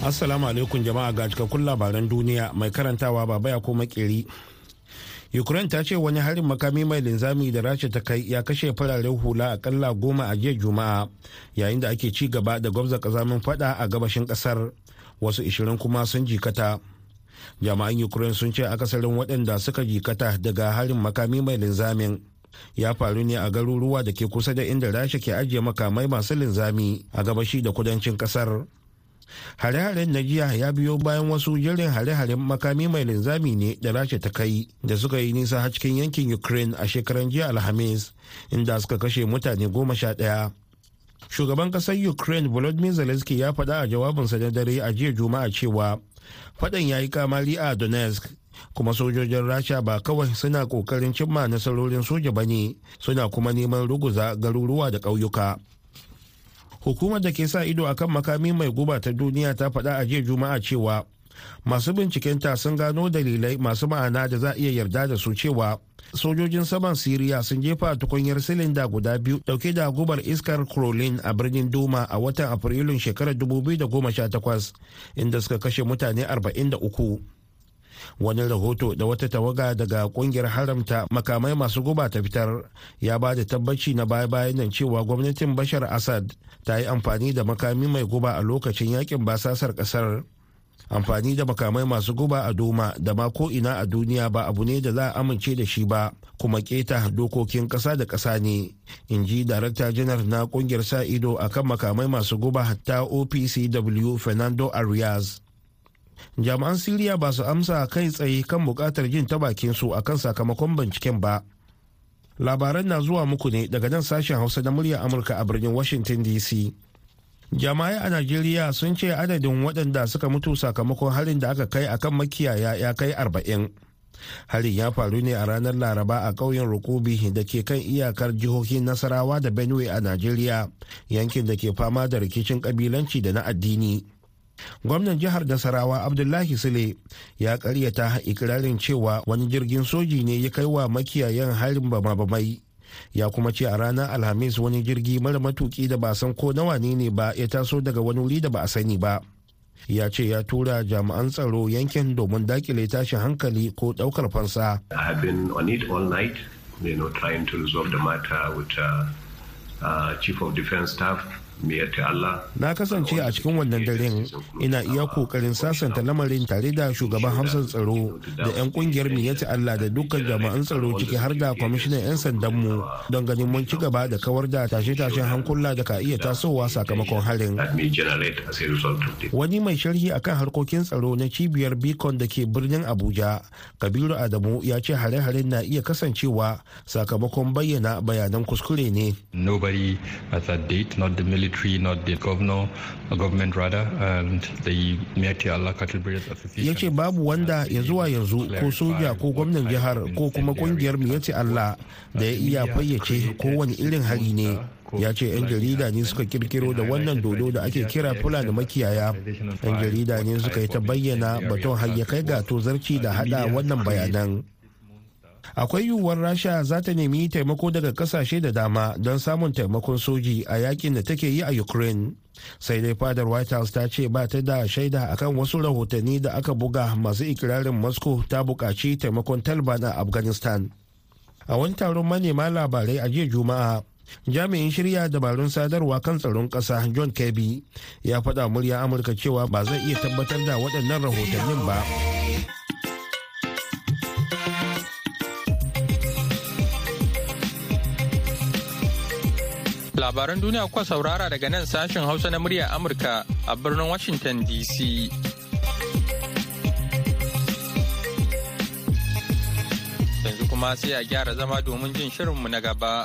Assalamu alaikum jama'a ga cikakkun labaran duniya mai karantawa baba ya ko makeri. Ukraine ta ce wani harin makami mai linzami da rasha ta kai ya kashe fararen hula akalla goma a jiya juma'a yayin da ake ci gaba da gwamza kazamin fada a gabashin ƙasar wasu ishirin kuma sun jikata. Jama'an Ukraine sun ce akasarin waɗanda suka jikata daga harin makami mai linzamin ya faru ne a garuruwa da ke kusa da inda rasha ke ajiye makamai masu linzami a gabashi da kudancin ƙasar. Hare-haren na jiya ya biyo bayan wasu jirin hare-haren makami mai linzami ne da rasha ta kai da suka yi nisa har cikin yankin ukraine a shekaran jiya alhamis inda suka kashe mutane goma sha ɗaya. Shugaban ƙasar ukraine volodymyr zelensky ya faɗa a jawabinsa na dare a jiya juma'a cewa faɗan ya yi kamari a donetsk kuma sojojin rasha ba kawai suna ƙoƙarin cimma nasarorin soja ba ne suna kuma neman ruguza garuruwa da ƙauyuka. Hukumar da ke sa ido akan makami mai guba ta duniya ta faɗa a jiya juma'a cewa masu bincikenta sun gano dalilai masu ma'ana da za a iya yarda da su cewa sojojin saman siriya sun jefa tukunyar silinda guda biyu ɗauke da gubar iskar krolin a birnin doma a watan afrilun shekarar 2018 inda suka kashe mutane 43 wani rahoto da wata tawaga daga ƙungiyar haramta makamai masu guba ta fitar ya ba da tabbaci na baya-bayan nan cewa gwamnatin bashar assad ta yi amfani da makami mai guba a lokacin yaƙin basasar ƙasar. Amfani da makamai masu guba a doma da ma ko ina a duniya ba abu ne da za a amince da shi ba kuma keta dokokin kasa da kasa ne in ji darakta janar na ƙungiyar sa ido akan makamai masu guba ta opcw fernando arias. Jami'an siriya ba su amsa kai tsaye kan buƙatar jin ta bakin su akan sakamakon binciken ba. Labaran na zuwa muku ne daga nan sashen hausa na murya amurka a birnin washington dc jama'ai a najeriya sun ce adadin waɗanda suka mutu sakamakon harin da aka kai akan makiyaya ya kai arba'in. Harin ya faru ne a ranar laraba a ƙauyen rukubi da ke kan iyakar jihohin nasarawa da benue a najeriya yankin da ke fama da rikicin ƙabilanci da na addini. Gwamnan jihar nasarawa abdullahi sule ya karyata ikirarin cewa wani jirgin soji ne ya kai wa makiyayan harin bama-bamai. Ya kuma ce a ranar alhamis wani jirgi mara matuki da ba san ko nawa ne ne ba ya taso daga wani wuri da ba a sani ba. Ya ce ya tura jami'an tsaro yankin domin daƙile tashin hankali ko ɗaukar fansa. You know, uh, uh, of Na kasance a cikin wannan daren ina iya ƙoƙarin sasanta lamarin tare da shugaban hamsan tsaro da 'yan ƙungiyar miyyati Allah da dukkan jami'an tsaro ciki har da kwamishinan 'yan sandanmu don ganin mun ci gaba da kawar da tashe-tashen hankula da ka iya tasowa sakamakon harin. Wani mai sharhi akan harkokin tsaro na cibiyar Beacon da ke birnin Abuja, Kabiru Adamu ya ce hare-haren na iya kasancewa sakamakon bayyana bayanan kuskure ne. Nobody at that date, not the military military, not the governor, or government rather, and the Allah Cattle Breeders Association. Ya ce babu wanda ya zuwa yanzu ko soja ko gwamnan jihar ko kuma ƙungiyar Miyati Allah da ya iya fayyace kowane irin hari ne. ya ce 'yan jarida ne suka kirkiro da wannan dodo da ake kira fulani makiyaya 'yan jarida ne suka yi ta bayyana baton har ya kai ga tozarci da hada wannan bayanan akwai yiwuwar rasha za ta nemi taimako daga ƙasashe da dama don samun taimakon soji a yaƙin da take yi a ukraine. Sai dai fadar white house ta ce ba ta da shaida akan wasu rahotanni da aka buga masu ikirarin moscow ta buƙaci taimakon taliban a afghanistan. A wani taron manema labarai a jiya juma'a jami'in shirya dabarun sadarwa kan tsaron ƙasa john kirby ya faɗa murya amurka cewa ba zai iya tabbatar da waɗannan rahotannin ba. Labaran duniya kuka saurara daga nan sashen Hausa na murya Amurka a birnin Washington DC. Yanzu kuma sai a gyara zama domin jin shirinmu na gaba.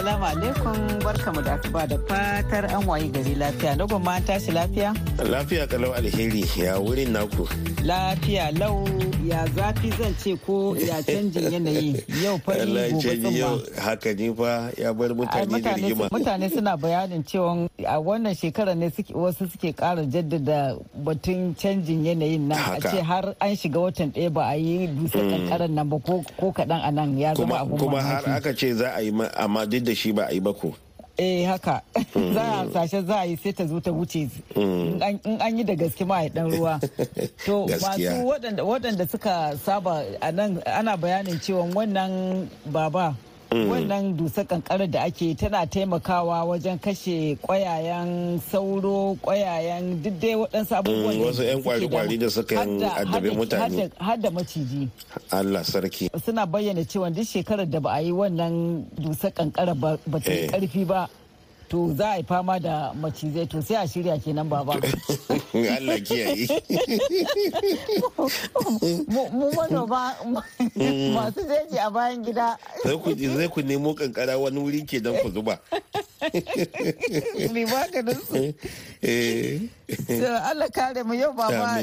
Assalamu alaikum barkamu da asuba da fatar an wayi gari lafiya. Na gwamma tashi lafiya? Lafiya kalau alheri ya wurin naku. Lafiya lau ya zafi zan ce ko ya canjin yanayi yau fari gobe tsumma. haka ni fa ya bar mutane da rigima. mutane suna bayanin cewa a wannan shekarar ne suke- wasu suke kara jaddada batun canjin yanayin nan a ce har an shiga watan ɗaya ba a yi dusar kankaran nan ba ko kaɗan a nan ya zama abun kuma har aka ce za a yi ma- amma duk da shi ba a yi ba ko. Eh haka. Za a sashe za a yi sai ta zo ta wuce. In an- in an yi da gaske ma dan ruwa. To masu waɗanda- suka saba ana bayanin cewa wannan baba wannan dusar kankarar da ake tana taimakawa wajen kashe kwayayen sauro kwayayen duk dai waɗansu abubuwan da wasu 'yan kwari-kwari da suka addabi hadda- mutane. hadda- hadda maciji Allah sarki. suna bayyana cewa duk shekarar da ba a yi wannan dusar kankara ba ta yi Eh. ƙarfi ba to za a yi fama da macizai to sai a shirya kenan baba Allah kiyaye. mu manoma masu jeji a bayan gida zai ku nemo kankara wani wuri ke don ku zuba. mai maganin su Eh, Allah kare mu yau baba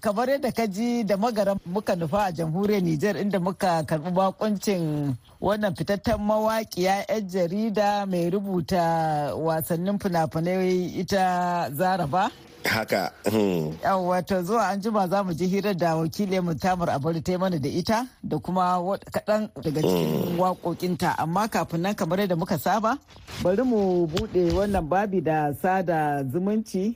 kamar yadda ka ji da magaran muka nufa a jamhuriyar Nijar inda muka karɓi bakuncin wannan fitattun mawaƙiya 'yan jarida mai rubuta wasannin fina-finai ita zaraba. Haka. hmm. wato zuwa an jima za mu ji hirar da wakilin mu tamar abari ta yi mana da ita da kuma kaɗan daga cikin waƙoƙinta. Amma kafin nan kamar yadda muka saba bari mu buɗe wannan babi da sada zumunci.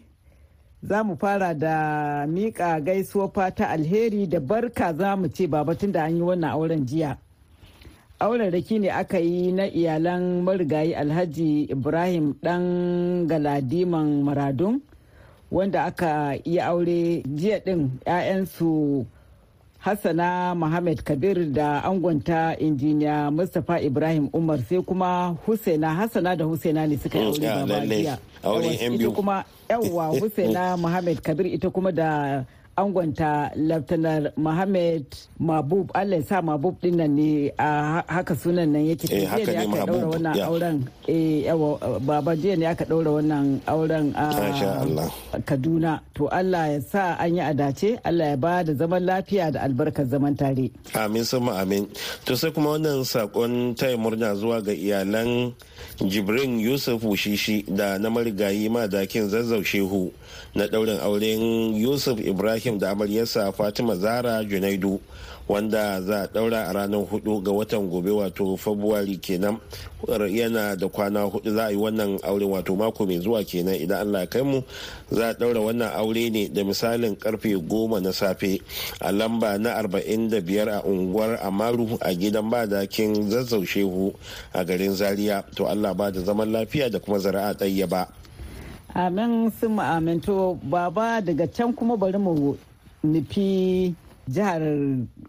Za mu fara da miƙa gaisuwa fata alheri da barka za mu ce baba tun da an yi wannan auren jiya. Auren raki ne aka yi na iyalan marigayi alhaji ibrahim dan galadiman maradun. Wanda aka yi aure jiya din 'ya'yansu hassana Muhammad kabir da angonta injiniya mustapha ibrahim umar sai kuma husaina hassana da husaina ne suka yi aure biyu. kuma yawwa husaina Muhammad kabir ita kuma da angonta Laftanar Muhammad Mabub Allah ya sa Mabub ɗin nan ne a ha- haka sunan nan yake Eh, haka ne, Mahbub, wannan ya. auren eh yawa baba jiya ne aka daura wannan auren a. Kaduna to Allah ya sa an yi adace Allah ya ba da zaman lafiya da albarkar zaman tare Amin sama amin. To sai kuma wannan saƙon taya murna zuwa ga iyalan Jibrin Yusuf Wushishi da na marigayi madakin zazzau Shehu na ɗaurin auren Yusuf Ibrahim da amaryarsa Fatima Zara Junaidu wanda za a daura a ranar huɗu ga watan gobe wato fabuwari kenan. Yana da kwana huɗu za a yi wannan aure wato mako mai zuwa kenan idan allah kai mu. Za a daura wannan aure ne da misalin ƙarfe goma na safe a lamba na arba'in da biyar a unguwar amaru a gidan badakin zazzau shehu a garin zaria. To allah ba da zaman lafiya da kuma zara'a ɗaya ba. Amin sun aminto baba daga can kuma bari mu nufi jihar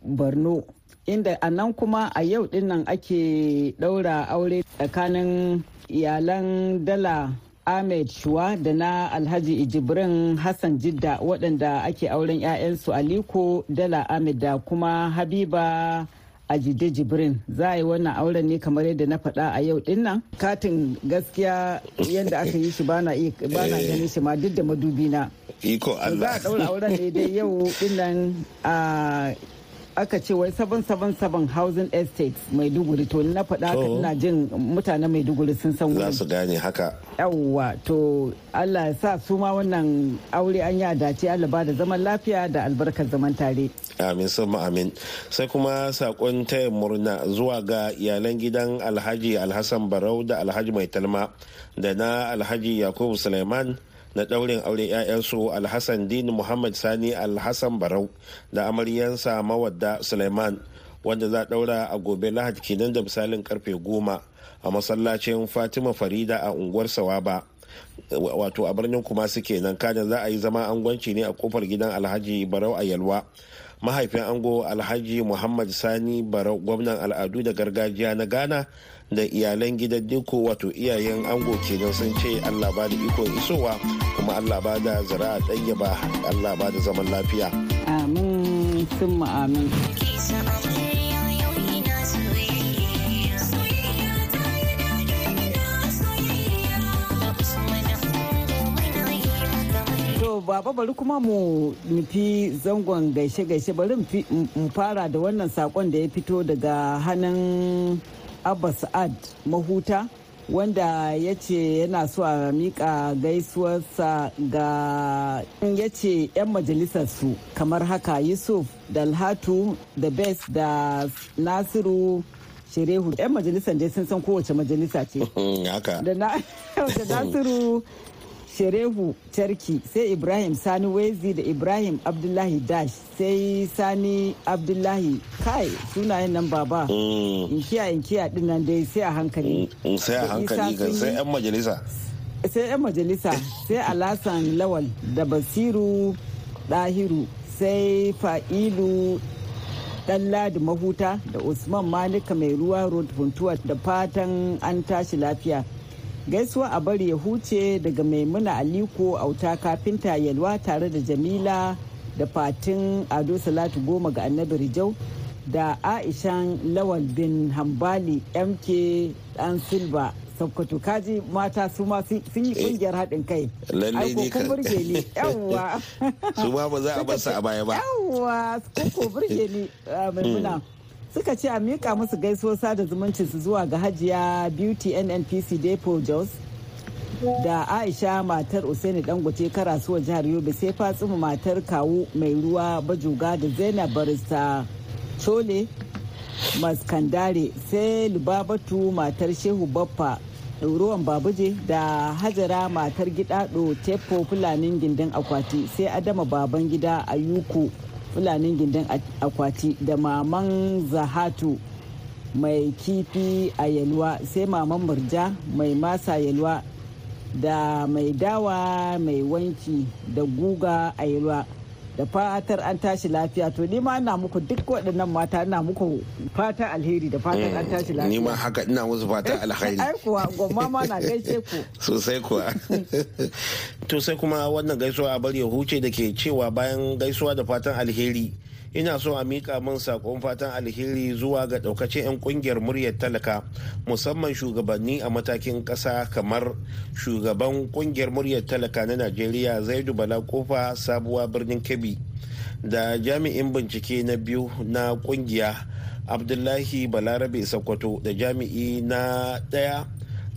borno inda a nan kuma a yau ɗin nan ake ɗaura aure tsakanin iyalan dala ahmed shuwa da na alhaji ijibrin hassan jidda waɗanda ake auren 'ya'yansu aliko dala ahmed da kuma habiba a jide jibrin. Za a yi wannan auren ne kamar yadda na faɗa a yau ɗin nan. Katin gaskiya yadda aka yi shi bana ganin shi ma duk da madubi na. Iko Allah. Za a ɗaura auren ne dai yau ɗin nan a aka ce wai 777 housing estate maiduguri. To na faɗa haka ina jin mutanen maiduguri sun san za su gane haka. Yawwa to allah ya sa su ma wannan aure an yi dace. Allah ba da zaman lafiya da albarkar zaman tare. Amin sama amin. Sai kuma saƙon taya murna zuwa ga iyalan gidan alhaji alhassan barau da alhaji mai talma da na alhaji yakubu suleiman na ɗaurin aure 'ya'yansu alhassan din muhammad sani alhassan barau da amaryansa mawadda suleiman wanda za ɗaura a gobe lahadi kenan da misalin ƙarfe goma a masallacin fatima farida a unguwar sawaba. Wato a birnin kuma suke nan kada za a yi zama angwanci ne a ƙofar gidan alhaji barau a yalwa. Mahaifin ango alhaji muhammad sani barau gwamnan al'adu da gargajiya na ghana da iyalan gidan diko wato iyayen ango kenan sun ce allah ba da ikon isowa kuma allah ba da zara'a ɗayyaba allah ba da zaman lafiya. Amin sun amin. Baba bari kuma mu nufi zangon gaishe-gaishe. Bari mu fara da wannan saƙon da ya fito daga hannun abba sa'ad mahuta wanda ya ce yana so a mika gaisuwarsa ga ya ce 'yan majalisarsu kamar haka yusuf dalhatu da bes da nasiru shirehu. 'yan majalisar dai sun san kowace majalisa ce. Da nasiru sherehu Charki sai Ibrahim Sani Wezi da Ibrahim Abdullahi Dash sai Sani Abdullahi kai sunayen nan baba. Inkiya inkiya ɗin nan dai sai a hankali. Sai a hankali sai 'yan majalisa. Sai 'yan majalisa sai Alasan Lawal da Basiru Dahiru sai Fa'ilu Ɗanladi Mahuta da Usman Malika mai ruwa road funtuwa da fatan an tashi lafiya. Gaisuwa a bari ya huce daga maimuna aliko auta kafinta yalwa tare da jamila da fatin ado salatu goma ga annabi rijau da aishan lawal bin hambali mk dan silva sokoto. Kaji mata su ma sun yi ƙungiyar haɗin kai. lalle ne kan burge ni. Yawwa. Su ma ba za a ba su a baya ba. Yawwa ko burge ni maimuna. Suka ce a miƙa musu gaisuwar sada zumuncin su zuwa ga hajiya beauty nnpc depo jos da aisha matar usaini dangote karasuwa jihar yobe sai fatsuma matar kawu mai ruwa bajuga da zainab barista chole maskandare sai lubabatu matar shehu baffa ruwan babuje da hajara matar gidado tepo fulanin gindin akwati sai adama baban gida ayuku fulanin gindin akwati da maman zahatu mai kifi a yalwa sai maman murja mai masa yalwa da mai dawa mai wanki da guga a yalwa. Da fatar an tashi lafiya. To ni ma ina muku duk waɗannan mata ina muku fata alheri da fatar an tashi lafiya. ni ma haka ina musu fata alheri. Ai kuwa gwamma ma na gaishe ku. Sosai kuwa. To sai kuma wannan gaisuwa a bari ya huce da ke cewa bayan gaisuwa da fatan alheri. Ina so a mika min saƙon fatan alheri zuwa ga daukacin 'yan ƙungiyar muryar talaka musamman shugabanni a matakin kasa kamar shugaban ƙungiyar muryar talaka na najeriya zaidu bala ƙofa sabuwa birnin kebbi da jami'in bincike na biyu na ƙungiya abdullahi balarabe sakwato da jami'i na ɗaya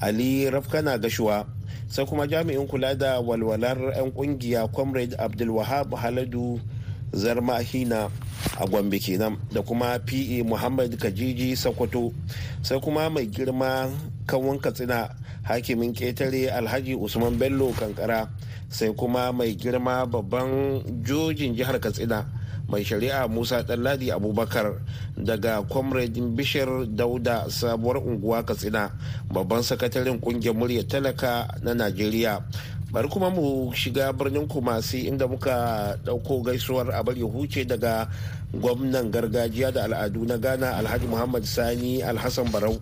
ali rafkana gashuwa sai kuma jami'in kula da walwalar 'yan ƙungiya comrade abdulwahab haladu zarmahina. A gombe kenan da kuma pe muhammad kajiji sokoto. Sai kuma mai girma kanwan katsina hakimin ƙetare alhaji usman bello kankara. Sai kuma mai girma babban jojin jihar katsina mai shari'a musa ɗanladi abubakar daga comrade bishir dauda sabuwar unguwa katsina babban sakataren ƙungiyar murya talaka na najeriya. Bari kuma mu shiga birnin kumasi inda muka ɗauko gaisuwar abar huce daga gwamnan gargajiya da al'adu na ghana alhaji muhammad sani alhassan barau.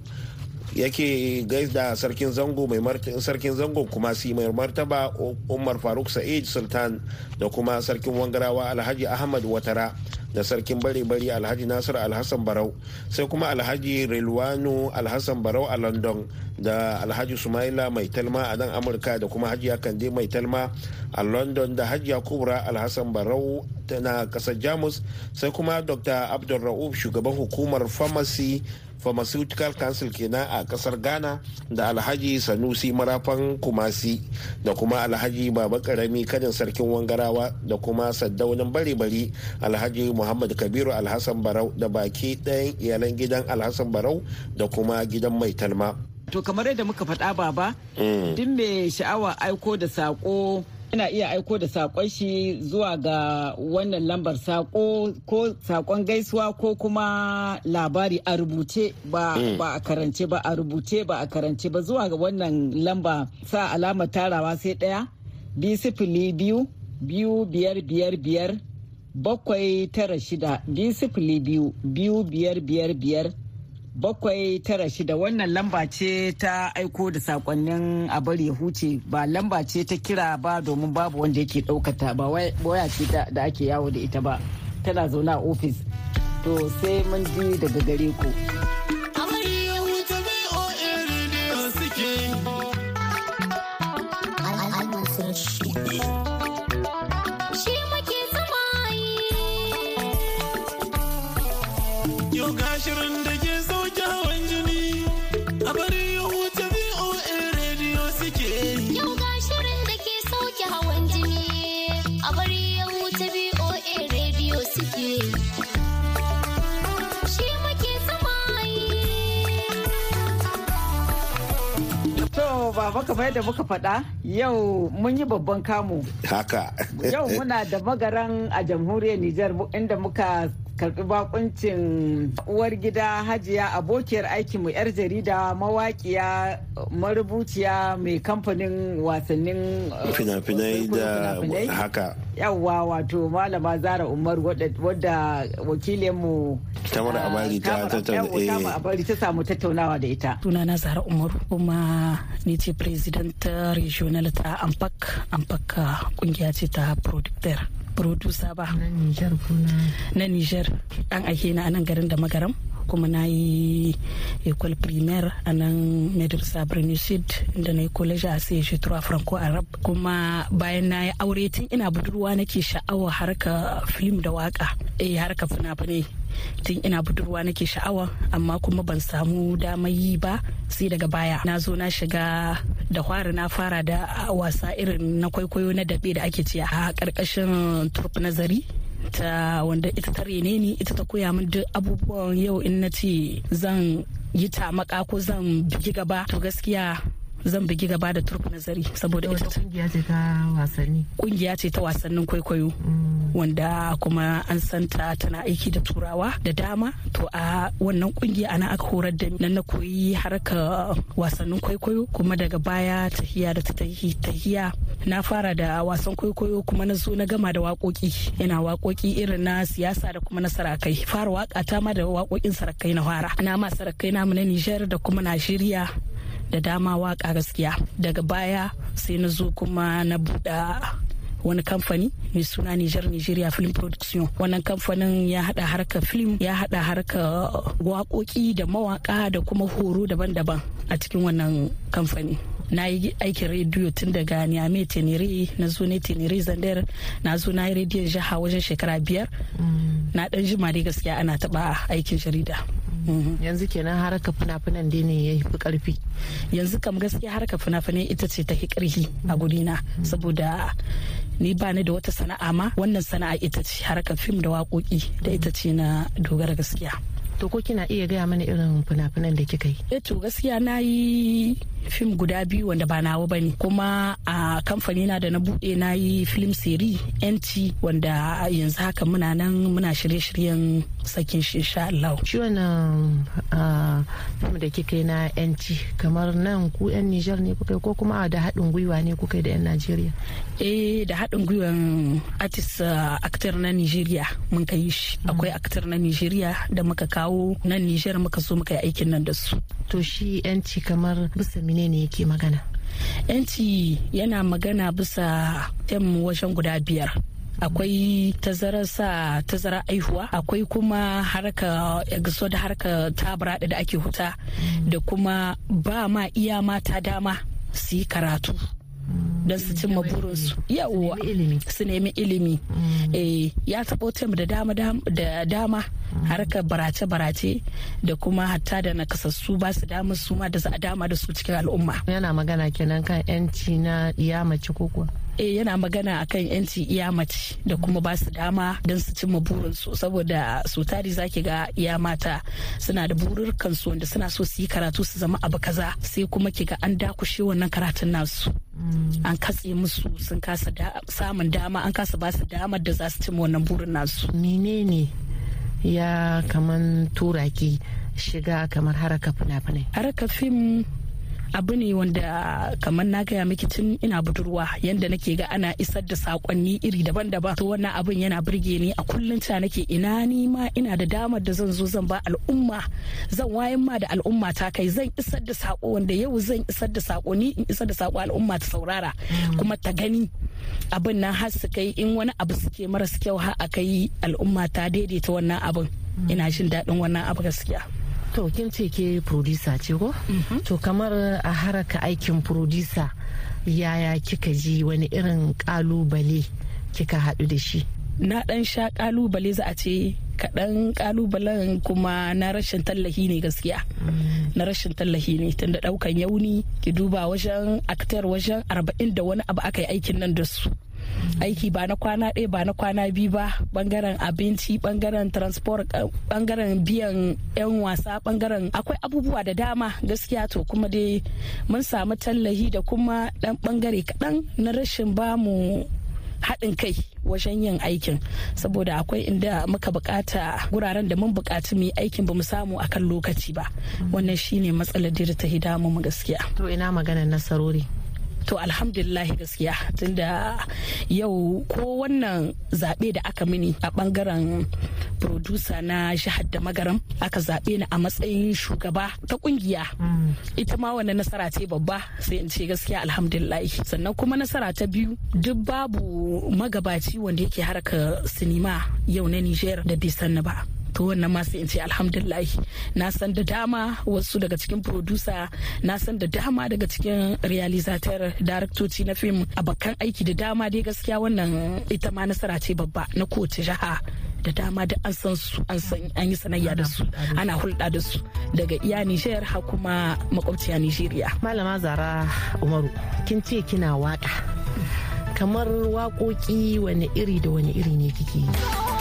Yake gaida sarkin zango mai sarkin zango kuma si mai martaba umar faruk sa'id sultan da kuma sarkin wangarawa alhaji ahmad watara da sarkin bare-bari alhaji nasir alhassan barau sai kuma alhaji rilwanu alhassan barau a london da alhaji sumaila mai talma a nan amurka da kuma hajiya kande mai talma a london da hajiya kubra alhassan barau na ƙasar jamus sai kuma dr abdulra'uf shugaban hukumar pharmacy pharmaceutical council kenan a ƙasar ghana da alhaji sanusi marafan kumasi da kuma alhaji baba ƙarami kanin sarkin wangarawa da kuma saddaunin bare-bari alhaji muhammad kabiru alhassan barau da baki ɗayan iyalan gidan alhassan barau da kuma gidan mai talma. To kamar yadda muka faɗa baba duk mai sha'awa aiko da saƙo yana iya aiko da saƙon shi zuwa ga wannan lambar sako ko saƙon gaisuwa ko kuma labari a rubuce ba a karance ba a rubuce ba a karance ba. Zuwa ga wannan lamba sa alamar tarawa sai ɗaya biyu sifili biyu biyu biyar biyar biyar bakwai tara shida biyu sifili biyu biyu biyar biyar biyar bakwai tara shida. Wannan lamba ce ta aiko da sakonnin a bari huce. Ba lamba ce ta kira ba domin babu wanda yake ɗaukata. Ba waya ce da ake yawo da ita ba. Tana zaune a ofis. To sai mun ji daga gare ku. Baba kamar yadda muka faɗa yau mun yi babban kamu. haka Yau muna da magaran a jamhuriyar Nijar inda muka karɓi bakuncin uwar gida hajiya abokiyar aikinmu yar jarida mawaƙiya marubuciya mai kamfanin wasannin fina-finai da haka. Yawwa wato malama zara umar wadda wakilinmu tamar abari ta tattauna abari ta samu tattaunawa da ita. Sunana zara umar kuma ni ce president regional ta ampak. Ampak ƙungiya ce ta producteur. Producer ba. Na Nijar an ake na a nan garin da magaram kuma na yi école primaire a nan madrasa birnin sud inda na yi college a sai shi franco arab kuma bayan na yi aure tun ina budurwa nake sha'awa harka film da waƙa eh harka fina-finai. Tun ina budurwa nake sha'awa amma kuma ban samu damar yi ba sai daga baya. Na zo na shiga da fara na fara da wasa irin na kwaikwayo na daɓe da ake ce a ƙarƙashin turf nazari ta wanda ita ta rene ni ita ta koya min duk abubuwan yau in na ce zan yi tamaka ko zan bigi gaba. To gaskiya zan bigi gaba da turf nazari saboda ita ƙungiya ce ta wasanni. Kungiya ce ta wasannin kwaikwayo wanda kuma an santa tana aiki da turawa da dama. To a wannan ƙungiya ana aka horar da nan na koyi harka wasannin kwaikwayo kuma daga baya tahiya da tahiya. Na fara da wasan kwaikwayo kuma na zo na gama da waƙoƙi. Yana waƙoƙi irin na siyasa da kuma na sarakai. Fara waƙa ta ma da waƙoƙin sarakai na fara. Na ma sarakai namu na Nijar da kuma Najeriya. Da dama waƙa gaskiya daga baya sai na zo kuma na buɗe wani kamfani mai suna Niger Nigeria Film Production. Wannan kamfanin ya hada harka film ya hada harka waƙoƙi da mawaka da kuma horo daban-daban a cikin wannan kamfani. na yi aikin rediyo tun daga niamey tenere na zo ne tenere zandar na zo na yi rediyon jiha wajen shekara biyar na dan jima dai gaskiya ana taba aikin jarida yanzu kenan haraka fina-finan dai ne ya fi ƙarfi yanzu kam gaskiya haraka fina-finai ita ce ta fi ƙarfi a gurina. Saboda ni ba ni da wata sana'a ma wannan sana'a ita ce harkar fim da waƙoƙi da ita ce na dogara gaskiya. To ko kina iya gaya mana irin fina-finan da kika yi? Eh to gaskiya na yi fim guda biyu wanda ba nawa ba ne. Kuma a kamfani na da na buɗe na yi film seri yanci wanda yanzu haka muna nan muna shirye-shiryen sakin shi insha Allah. Shi wannan fim da kika yi na yanci kamar nan ku yan Nijar ne kuka ko kuma da haɗin gwiwa ne kuka da yan Najeriya? Eh da haɗin gwiwan artist actor na Nigeria mun kai shi. Akwai actor na Nigeria da muka kawo nan Niger muka so muka yi aikin nan da su. To shi yanci kamar bisa menene yake magana? Yanci yana magana bisa tem wajen guda biyar. Akwai tazarar sa tazarar aihuwa akwai kuma harka da harka tabara da ake huta da kuma ba ma iya mata dama su yi karatu. Don su cimma burinsu. Yawwa su nemi ilimi. eh ya taɓo tem da dama da dama. Harkar barace-barace da kuma hatta da nakasassu ba su dama su ma da za a dama da su cikin al'umma. Yana magana kenan kan yanci na iya mace ko kuwa? Eh yana magana akan yanci iya mace da kuma ba su dama don su cimma burinsu. Saboda su tari zaki ga iya mata suna da bururkansu wanda suna so su yi karatu su zama abu kaza sai kuma ki ga an dakushe wannan karatun nasu. An katse musu sun kasa samun dama an kasa ba su damar da za su cimma wannan burin nasu. Menene ya kaman tura ki shiga kamar haraka fina-finai? Haraka fim abu ne wanda kamar na gaya miki tun ina budurwa yanda nake ga ana isar da saƙonni iri daban-daban. To wannan abin yana burge ni. A kullum ta nake ina ni ma ina da damar da zan zo zan ba al'umma zan wayan ma da al'umma ta kai zan isar da sako wanda yau zan isar da sako ni in isar da sako al'umma ta saurara kuma ta gani. Abin nan har su kai in wani abu suke maras kyau har a kai al'umma ta daidaita wannan abin ina jin daɗin wannan abu gaskiya. To kin ce ke producer ce ko? To kamar a haraka aikin producer yaya kika ji wani irin ƙalubale kika haɗu da shi? Na ɗan sha ƙalubale za a ce kaɗan kalubalen kuma na rashin tallahi ne gaskiya. Na rashin tallahi ne tunda ɗaukan yauni ki duba wajen aktar wajen arba'in da wani abu aka yi aikin nan da su. Aiki ba na kwana ɗaya ba na kwana biyu ba. Bangaren abinci ɓangaren transport ɓangaren biyan 'yan wasa ɓangaren akwai abubuwa da dama gaskiya to kuma dai mun samu tallahi da kuma ɗan ɓangare kaɗan na rashin ba mu haɗin kai wajen yin aikin. Saboda akwai inda muka buƙata guraren da mun buƙaci mu aikin ba mu samu akan lokaci ba. Wannan shine matsalar da ta hidamu mu gaskiya. To ina maganar nasarori? To alhamdulillah gaskiya. Tunda yau ko wannan zaɓe da aka mini a ɓangaren producer na jihar da magaram aka zaɓe ni a matsayin shugaba ta ƙungiya. Ita ma wannan nasara ce babba sai in ce gaskiya alhamdulillah. Sannan kuma nasara ta biyu duk babu magabaci wanda yake harka sinima yau na niger da bai sanni ba. To wannan ma sai in ce alhamdulillah na san da dama wasu daga cikin producer na san da dama daga cikin realizator daraktoci na fim bakan aiki da dama dai gaskiya wannan ita ma nasara ce babba na kowace jiha da dama da an san su an san an yi sanayya da su ana hulɗa da su daga iya Nijar har kuma makwabciya Nijeriya. Malama Zara Umaru kin ce kina waƙa kamar waƙoƙi wani iri da wani iri ne kike yi.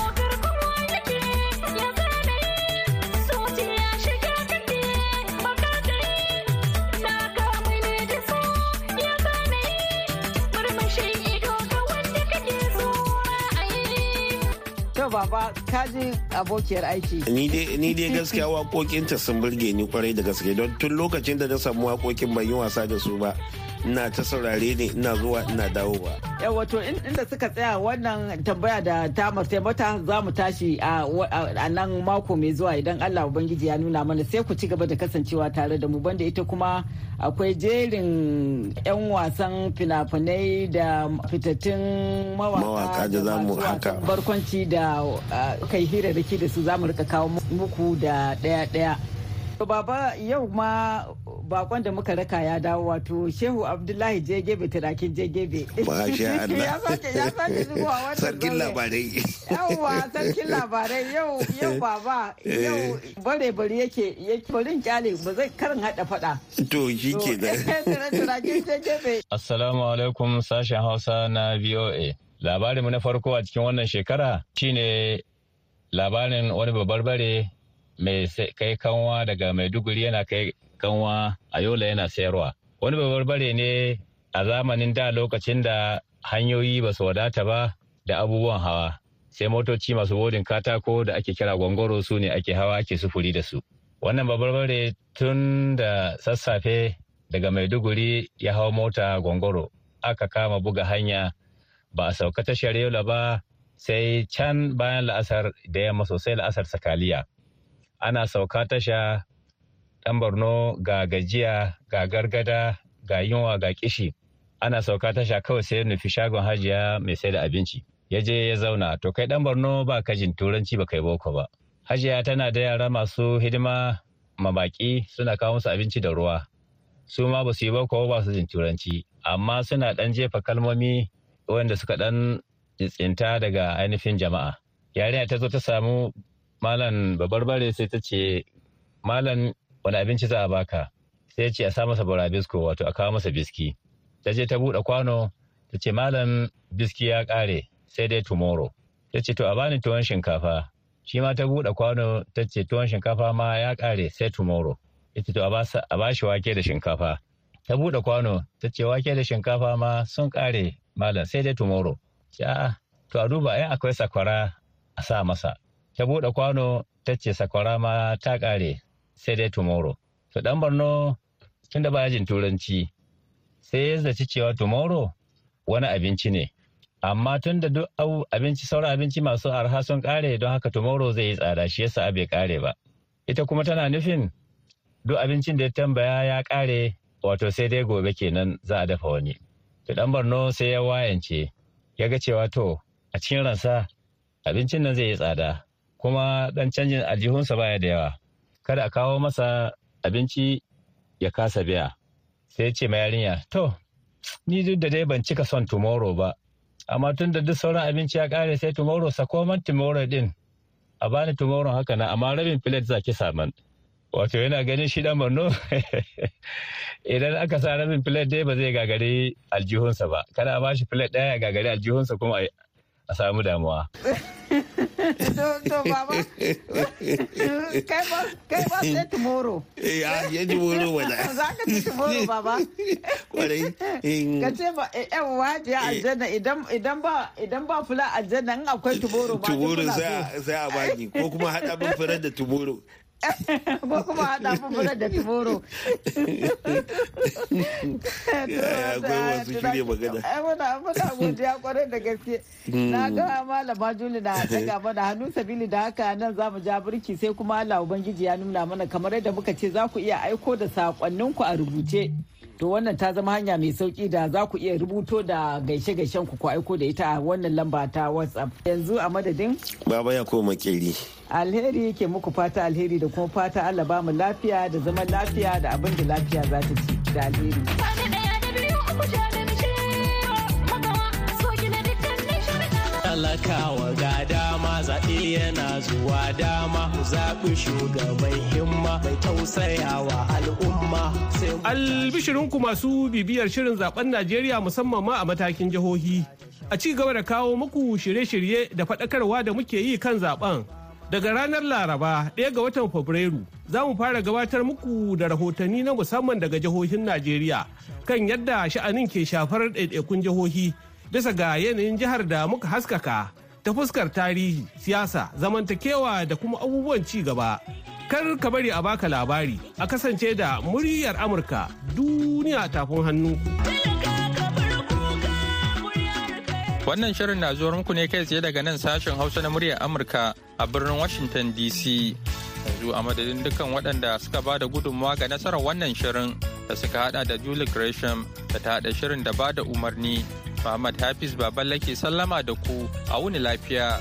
Baba ka ji abokiyar aiki. Ni dai gaskiya waƙoƙinta sun burge ni ƙwarai da gaske don tun lokacin da na samu waƙoƙin ban yi wasa da su ba. Ina ta saurare ne ina zuwa ina dawowa. Yawa to inda suka tsaya wannan tambaya da ta mata za mu tashi a nan mako mai zuwa idan Allah Ubangiji ya nuna mana. Sai ku ci gaba da kasancewa tare da mu banda ita kuma akwai jerin 'yan wasan fina-finai da fitattun mawaka da za mu haka. barkwanci da kai hirarraki da su za mu riƙa kawo muku da daya-daya baba yau ma bakon da muka raka ya dawo wato Shehu Abdullahi Jegebe turakin Jegebe. Masha Allah. Ya sake ya sake zuwa wannan Sarkin labarai. Yawwa sarkin labarai yau yau baba yau bare bare yake yake barin ƙyale ba zai karin hada fada. To shi ke da. Turakin Jegebe. Assalamu alaikum sashen Hausa na VOA. Labarinmu na farko a cikin wannan shekara shine labarin wani babarbare mai sai- kai kanwa daga Maiduguri yana kai kanwa a Yola yana sayarwa. Wani babarbare ne a zamanin da lokacin da hanyoyi ba su wadata ba da abubuwan hawa. Sai motoci masu bodin katako da ake kira gwangwaro su ne ake hawa ake sufuri da su. Wannan babarbare tun da sassafe daga Maiduguri ya hau mota gwangwaro aka kama buga hanya ba a sauka tashar yola ba sai can bayan la'asar da yamma sosai la'asar sakaliya ana sauka tasha ɗan borno ga gajiya ga gargada ga yunwa ga kishi ana sauka tasha kawai sai nufi shagon hajiya mai sai da abinci. Ya je ya zauna. To kai ɗan borno ba ka jin turanci ba kai boko ba. Hajiya tana da yara masu hidima mabaki suna kawo musu abinci da ruwa. Su ma ba su yi boko ba su jin turanci. Amma suna dan jefa kalmomi wanda suka dan tsinta daga ainihin jama'a. Yarinya ta zo ta samu malam babarbare sai ta ce malam wani abinci za a baka sai ce a sa masa burabisko wato a kawo masa biski. Ta je ta buɗe kwano ta ce malam biski ya ƙare sai dai tomorrow. Ta ce to a bani tuwon shinkafa. Shi ma ta buɗe kwano ta ce tuwon shinkafa ma ya ƙare sai tomorrow. Ita to a basa- a bashi wake da shinkafa. Ta buɗe kwano ta ce wake da shinkafa ma sun ƙare malam sai dai tomorrow. Ce a'a to a duba ai akwai sakwara a sa masa. Ta buɗe kwano ta ce sakwara ma ta ƙare. Sai dai tomorrow to dan barno tunda baya jin turanci sai ya zaci cewa tomorrow wani abinci ne amma tun da duk abinci sauran abinci masu arha sun ƙare don haka tomorrow zai yi tsada shi yasa bai ƙare ba ita kuma tana nufin duk abincin da ya tambaya ya kare wato sai dai gobe kenan za a dafa wani. To dan Borno sai ya wayance ya ga cewa to a cikin ransa abincin nan zai yi tsada kuma dan canjin aljihunsa baya da yawa. Kada a kawo masa abinci ya kasa biya. Sai ce ma yarinya to ni duk da dai ban cika son tomorrow ba amma tun da duk sauran abinci ya kare sai tomorrow sako man tomorrow din a bani tomorrow haka na amma rabin plate za ki saman. wato yana ganin shi dan Borno idan aka sa rabin filet dai ba zai gagari aljihunsa ba kada a bashi filet ɗaya ya gagari aljihunsa kuma a samu damuwa To baba. Kai ba sai tomorrow. Ya ya ji wuro wala. Za ka ci tomorrow baba. Kwarai. Ka ce ba yan wajiya aljanna idan idan ba idan ba fula aljanna in akwai tomorrow ba. So. sai a- a baki ko kuma haɗa min furar da tuburu. ko kuma haɗa fufura da tumoro. Akwai wasu shirya magana. Ai muna muna godiya ƙwarai da gaske. Na ga malama Juli na daga mana hannu sabili da haka nan za mu ja birki sai kuma Allah Ubangiji ya nuna mana kamar yadda muka ce za ku iya aiko da sakonninku a rubuce. To wannan ta zama hanya mai sauƙi da za ku iya rubuto da gaishe-gaishen ku ku aiko da ita a wannan lamba ta WhatsApp. Yanzu a madadin Baba ya koma makeri. alheri ke muku fata alheri da kuma fata Allah ba mu lafiya da zaman lafiya da abin da lafiya za ta ci da alheri. Talakawa ga dama zaɓe yana zuwa dama zaɓi shugaban himma mai tausayawa al'umma Albishirinku masu bibiyar shirin zaɓen Najeriya musamman ma a matakin jihohi. A ci gaba da kawo muku shirye-shirye da faɗakarwa da muke yi kan zaɓen. Daga ranar Laraba ɗaya ga watan Fabrairu za mu fara gabatar muku da rahotanni na musamman daga jihohin Najeriya kan yadda sha'anin ke shafar ɗaiɗaikun jihohi bisa ga yanayin jihar da muka haskaka ta fuskar tarihi, siyasa, zamantakewa da kuma abubuwan ci gaba. Kar ka bari a baka labari a kasance da muryar Amurka duniya tafin hannu. Wannan shirin na zuwa muku ne kai tsaye daga nan sashen Hausa na muryar Amurka a birnin Washington DC. Yanzu a madadin dukkan waɗanda suka ba da gudunmawa ga nasarar wannan shirin da suka hada da Julie Gresham da ta hada shirin da ba da umarni. Muhammad Hafiz Baballe ke sallama da ku a wuni lafiya.